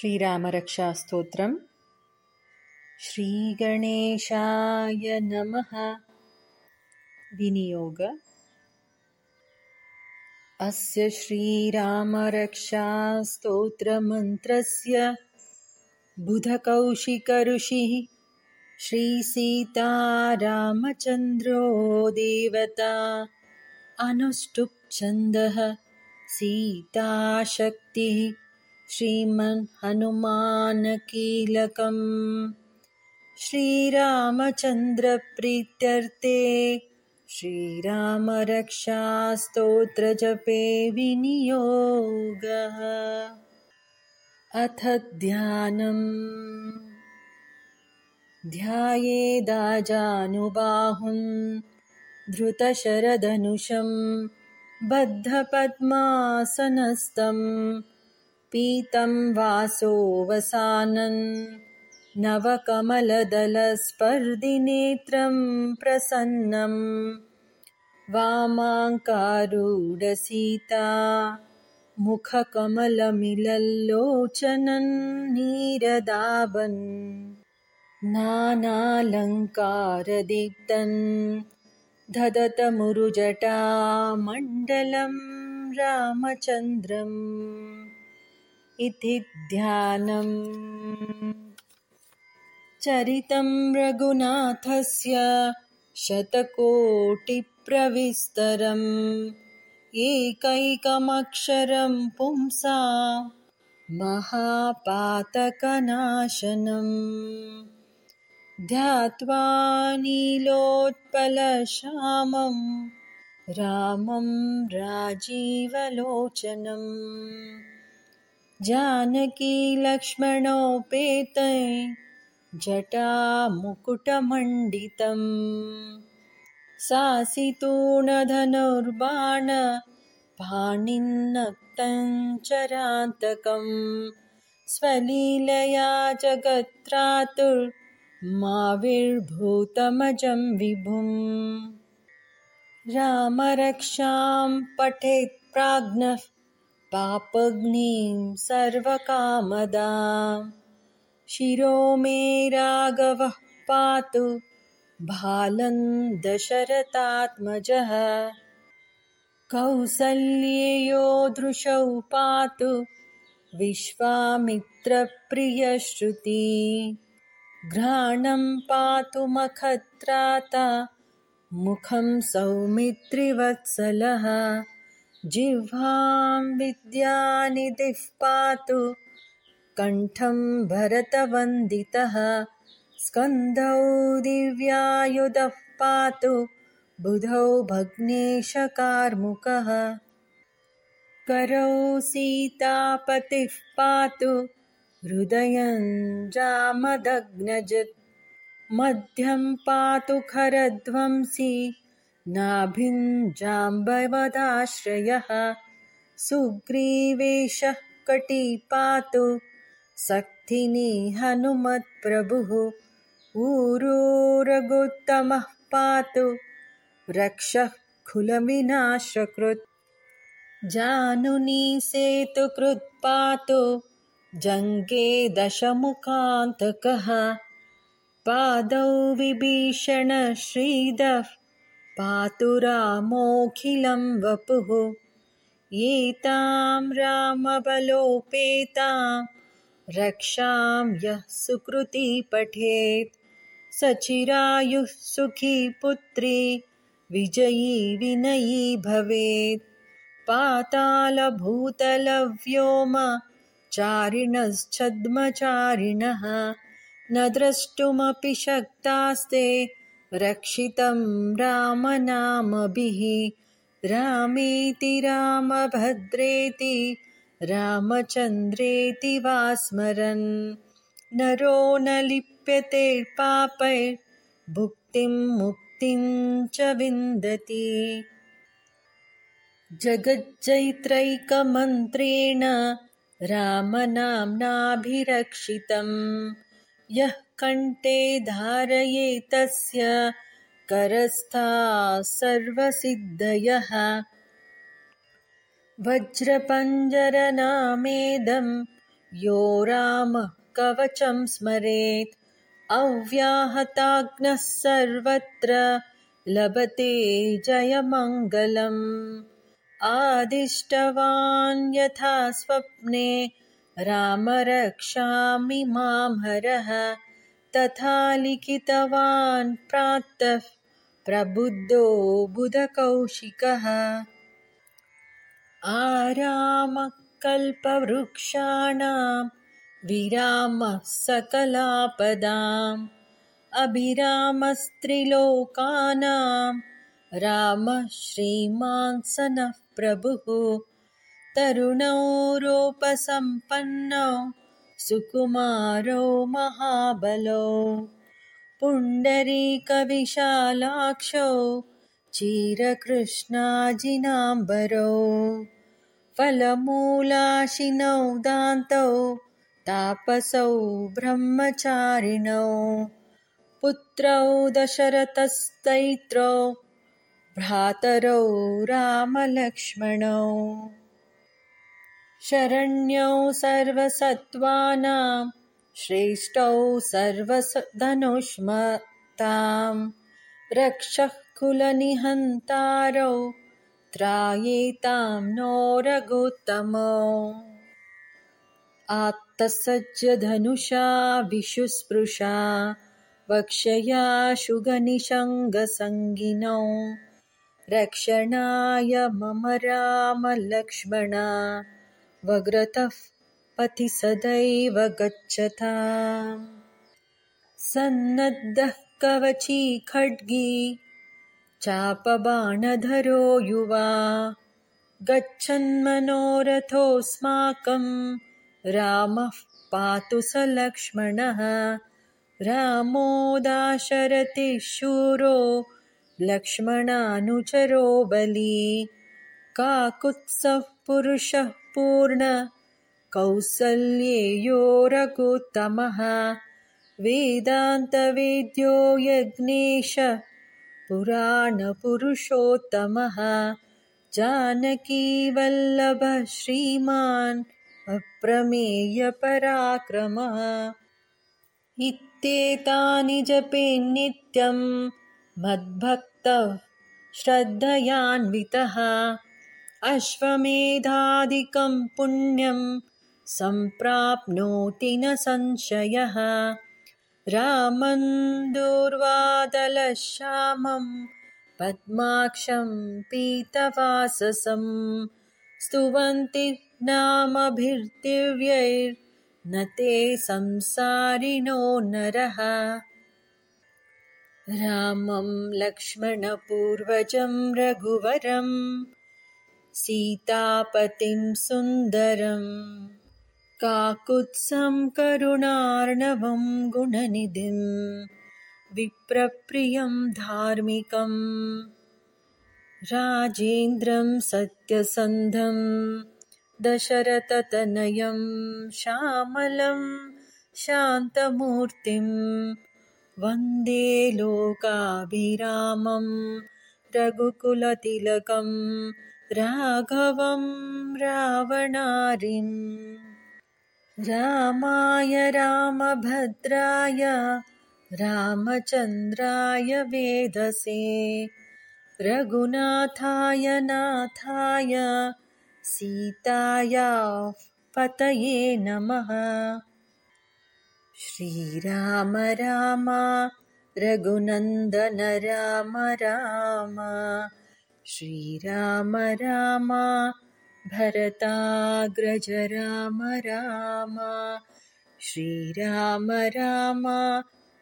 श्रीरामरक्षास्तोत्रम्। श्रीगणेशाय नमः। विनियोग। अस्य श्रीरामरक्षास्तोत्रमन्त्रस्य बुधकौशिकऋषिः श्रीसीतारामचन्द्रो देवता अनुष्टुप्छन्दः सीताशक्तिः श्रीमन्हनुमानकीलकम्। श्रीरामचन्द्रप्रीत्यर्थे श्रीरामरक्षास्तोत्रजपे विनियोगः। अथ ध्यानम्। ध्यायेदाजानुबाहुं धृतशरधनुषं बद्धपद्मासनस्तम् पीतं वासोऽवसानन् नवकमलदलस्पर्दिनेत्रं प्रसन्नम् वामाङ्कारूढसीता मुखकमलमिलल्लोचनन्नीरदाबन् नानालङ्कारदीप्तन् ददतमुरुजटामण्डलं रामचन्द्रम् इति ध्यानम्। चरितं रघुनाथस्य शतकोटिप्रविस्तरम्। एकैकमक्षरं पुंसा महापातकनाशनम्। ध्यात्वा नीलोत्पलश्यामं रामं राजीवलोचनम् जानकीलक्ष्मणोपेतै जटामुकुटमण्डितम्। सासितूणधनुर्बाणपाणिन्नक्तञ्चरान्तकम् स्वलीलया जगत्रातुर्माविर्भूतमजं विभुम्। रामरक्षां पठेत्प्राज्ञः पापग्निं सर्वकामदा। शिरो मे राघवः पातु भालं दशरथात्मजः कौसल्येयो दृशौ पातु विश्वामित्रप्रियश्रुती। घ्राणं पातु मखत्राता मुखं सौमित्रिवत्सलः जिह्वां विद्यानिधिः पातु। कण्ठं भरतवन्दितः। स्कन्धौ दिव्यायुधः पातु। बुधौ भग्नेशकार्मुकः। करौ सीतापतिः पातु। हृदयं रामदग्नजत् मध्यं पातु खरध्वंसी नाभिञ्जाम्बवदाश्रयः सुग्रीवेशः कटी पातु सक्थिनी हनुमत्प्रभुः ऊरोरगोत्तमः पातु रक्षः खुलविनाशकृत् जानुनी सेतुकृत् पातु जङ्गे दशमुखान्तकः। पादौ विभीषणश्रीदः पातु रामोऽखिलं वपुः। एतां रामबलोपेतां रक्षां यः सुकृती पठेत्। सचिरायुः सुखी पुत्री विजयी विनयी भवेत्। पातालभूतलव्योम चारिणश्छद्मचारिणः। न द्रष्टुमपि शक्तास्ते रक्षितं रामनामभिः। रामेति रामभद्रेति रामचन्द्रेति वा स्मरन् नरो न लिप्यते पापैर्भुक्तिं मुक्तिं च विन्दति। जगज्जैत्रैकमन्त्रेण रामनाम्नाभिरक्षितम्। यः कण्ठे धारयेतस्य करस्था सर्वसिद्धयः। वज्रपञ्जरनामेदं यो रामः कवचं स्मरेत्। अव्याहताग्नः सर्वत्र लभते जयमङ्गलम्। आदिष्टवान् यथा स्वप्ने राम रक्षामि मां हरः तथा लिखितवान् प्रातः प्रबुद्धो बुधकौशिकः। आरामकल्पवृक्षाणां विरामः सकलापदाम् अभिरामस्त्रिलोकानां रामः श्रीमान्सनः प्रभुः तरुणौरोपसम्पन्नौ सुकुमारौ महाबलौ। पुण्डरीकविशालाक्षौ चीरकृष्णाजिनाम्बरौ फलमूलाशिनौ दान्तौ तापसौ ब्रह्मचारिणौ। पुत्रौ दशरथस्तैत्रौ भ्रातरौ रामलक्ष्मणौ शरण्यौ सर्वसत्त्वानां श्रेष्ठौ सर्वधनुष्मतां रक्षः कुलनिहन्तारौ त्रायेतां नो रघुत्तमो आत्तसज्जधनुषा विशुस्पृशा वक्षया शुगनिषङ्गसङ्गिनौ रक्षणाय मम रामलक्ष्मणा वग्रतः पथि सदैव गच्छता सन्नद्धः कवची खड्गी चापबाणधरो युवा। गच्छन्मनोरथोऽस्माकं रामः पातु स लक्ष्मणः। रामो दाशरथिशूरो लक्ष्मणानुचरो बली काकुत्सः पुरुषः पूर्ण। कौसल्येयो रघुत्तमः वेदान्तवेद्यो यज्ञेश। पुराणपुरुषोत्तमः। जानकीवल्लभः श्रीमान् अप्रमेयपराक्रमः। इत्येतानि जपे नित्यं मद्भक्तः श्रद्धयान्वितः अश्वमेधादिकं पुण्यं सम्प्राप्नोति न संशयः। रामं दूर्वादलश्यामं पद्माक्षं पीतवाससं स्तुवन्ति नामभिर्दिव्यैर्न ते संसारिणो नरः। रामं लक्ष्मणपूर्वजं रघुवरं सीतापतिं सुन्दरम् काकुत्सं करुणार्णवं गुणनिधिं विप्रप्रियं धार्मिकम् राजेन्द्रं सत्यसन्धं दशरथतनयं श्यामलं शान्तमूर्तिं वन्दे लोकाभिरामं रघुकुलतिलकं राघवं रावणारिम्। रामाय रामभद्राय रामचन्द्राय वेदसे। रघुनाथाय नाथाय सीताया पतये नमः। श्रीराम राम रघुनन्दन राम राम श्रीराम राम भरताग्रज राम राम श्रीराम राम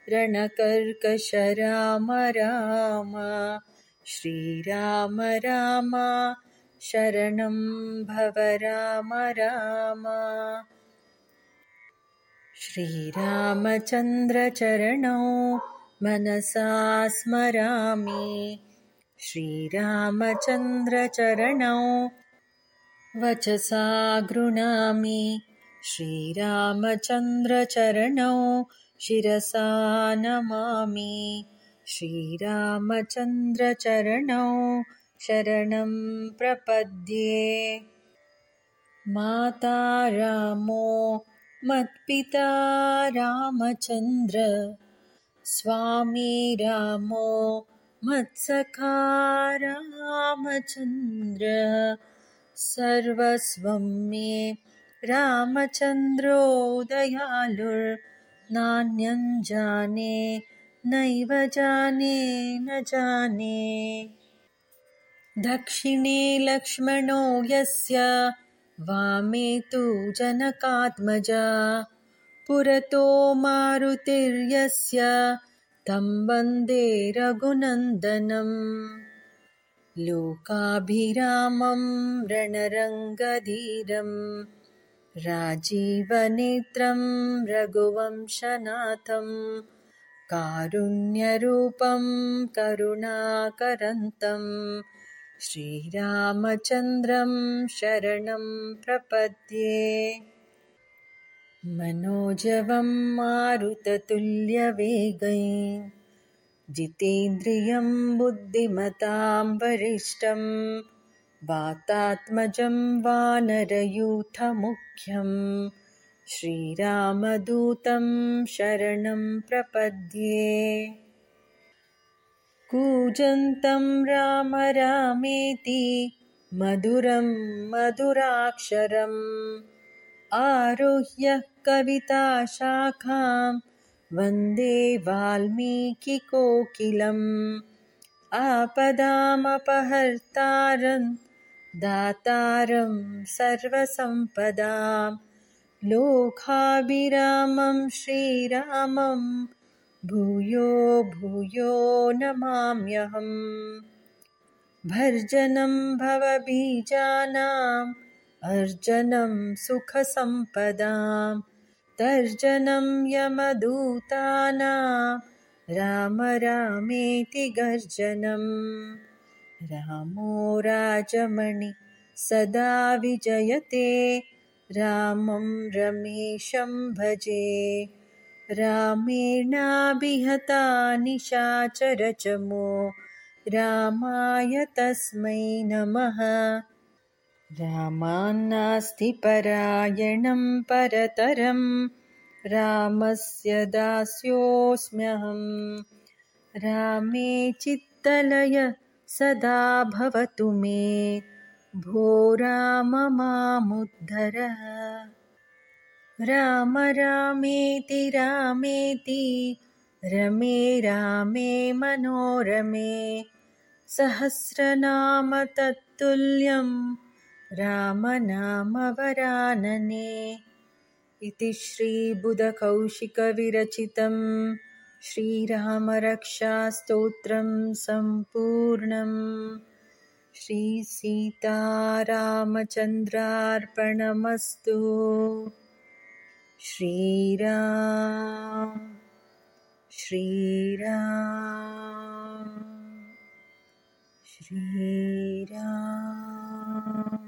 रणकर्कश राम राम श्रीराम राम शरणं भव राम राम। श्रीरामचन्द्रचरणौ मनसा स्मरामि श्रीरामचन्द्रचरणौ वचसा गृणामि श्रीरामचन्द्रचरणौ शिरसा नमामि। श्रीरामचन्द्रचरणौ शरणं प्रपद्ये। माता रामो मत्पिता रामचन्द्र स्वामी रामो मत्सखा रामचन्द्र सर्वस्वं मे रामचन्द्रो दयालुर्नान्यं जाने नैव जाने न जाने। दक्षिणे लक्ष्मणो यस्य वामे तु जनकात्मजा। पुरतो मारुतिर्यस्य तं वन्दे रघुनन्दनम्। लोकाभिरामं रणरङ्गधीरं। राजीवनेत्रं रघुवंशनाथं कारुण्यरूपं करुणाकरन्तम् श्रीरामचन्द्रं शरणं प्रपद्ये मनोजवं मारुततुल्यवेगै जितेन्द्रियं बुद्धिमतां वरिष्ठं वातात्मजं वानरयूथमुख्यं श्रीरामदूतं शरणं प्रपद्ये। कूजन्तं राम रामेति मधुरं मधुराक्षरम् आरुह्य कविताशाखां वन्दे वाल्मीकिकोकिलम्। आपदामपहर्तारं दातारं सर्वसम्पदां। लोकाभिरामं श्रीरामं भूयो भूयो नमाम्यहम्। भर्जनं भवबीजानाम् अर्जनं सुखसम्पदां तर्जनं यमदूतानां राम रामेति गर्जनम् रामो राजमणि सदा विजयते रामं रमेशं भजे। रामेणाभिहता निशाचरचमो रामाय तस्मै नमः रामान्नास्ति परायणं परतरं रामस्य दास्योऽस्म्यहम् रामे चित्तलय सदा भवतु मे भो राम मामुद्धर। राम रामेति रामेति रमे रामे मनोरमे सहस्रनाम तत्तुल्यम् रामनामवरानने इति श्रीबुधकौशिकविरचितं श्रीरामरक्षास्तोत्रं सम्पूर्णम् श्रीसीतारामचन्द्रार्पणमस्तु। श्रीराम श्रीराम श्रीराम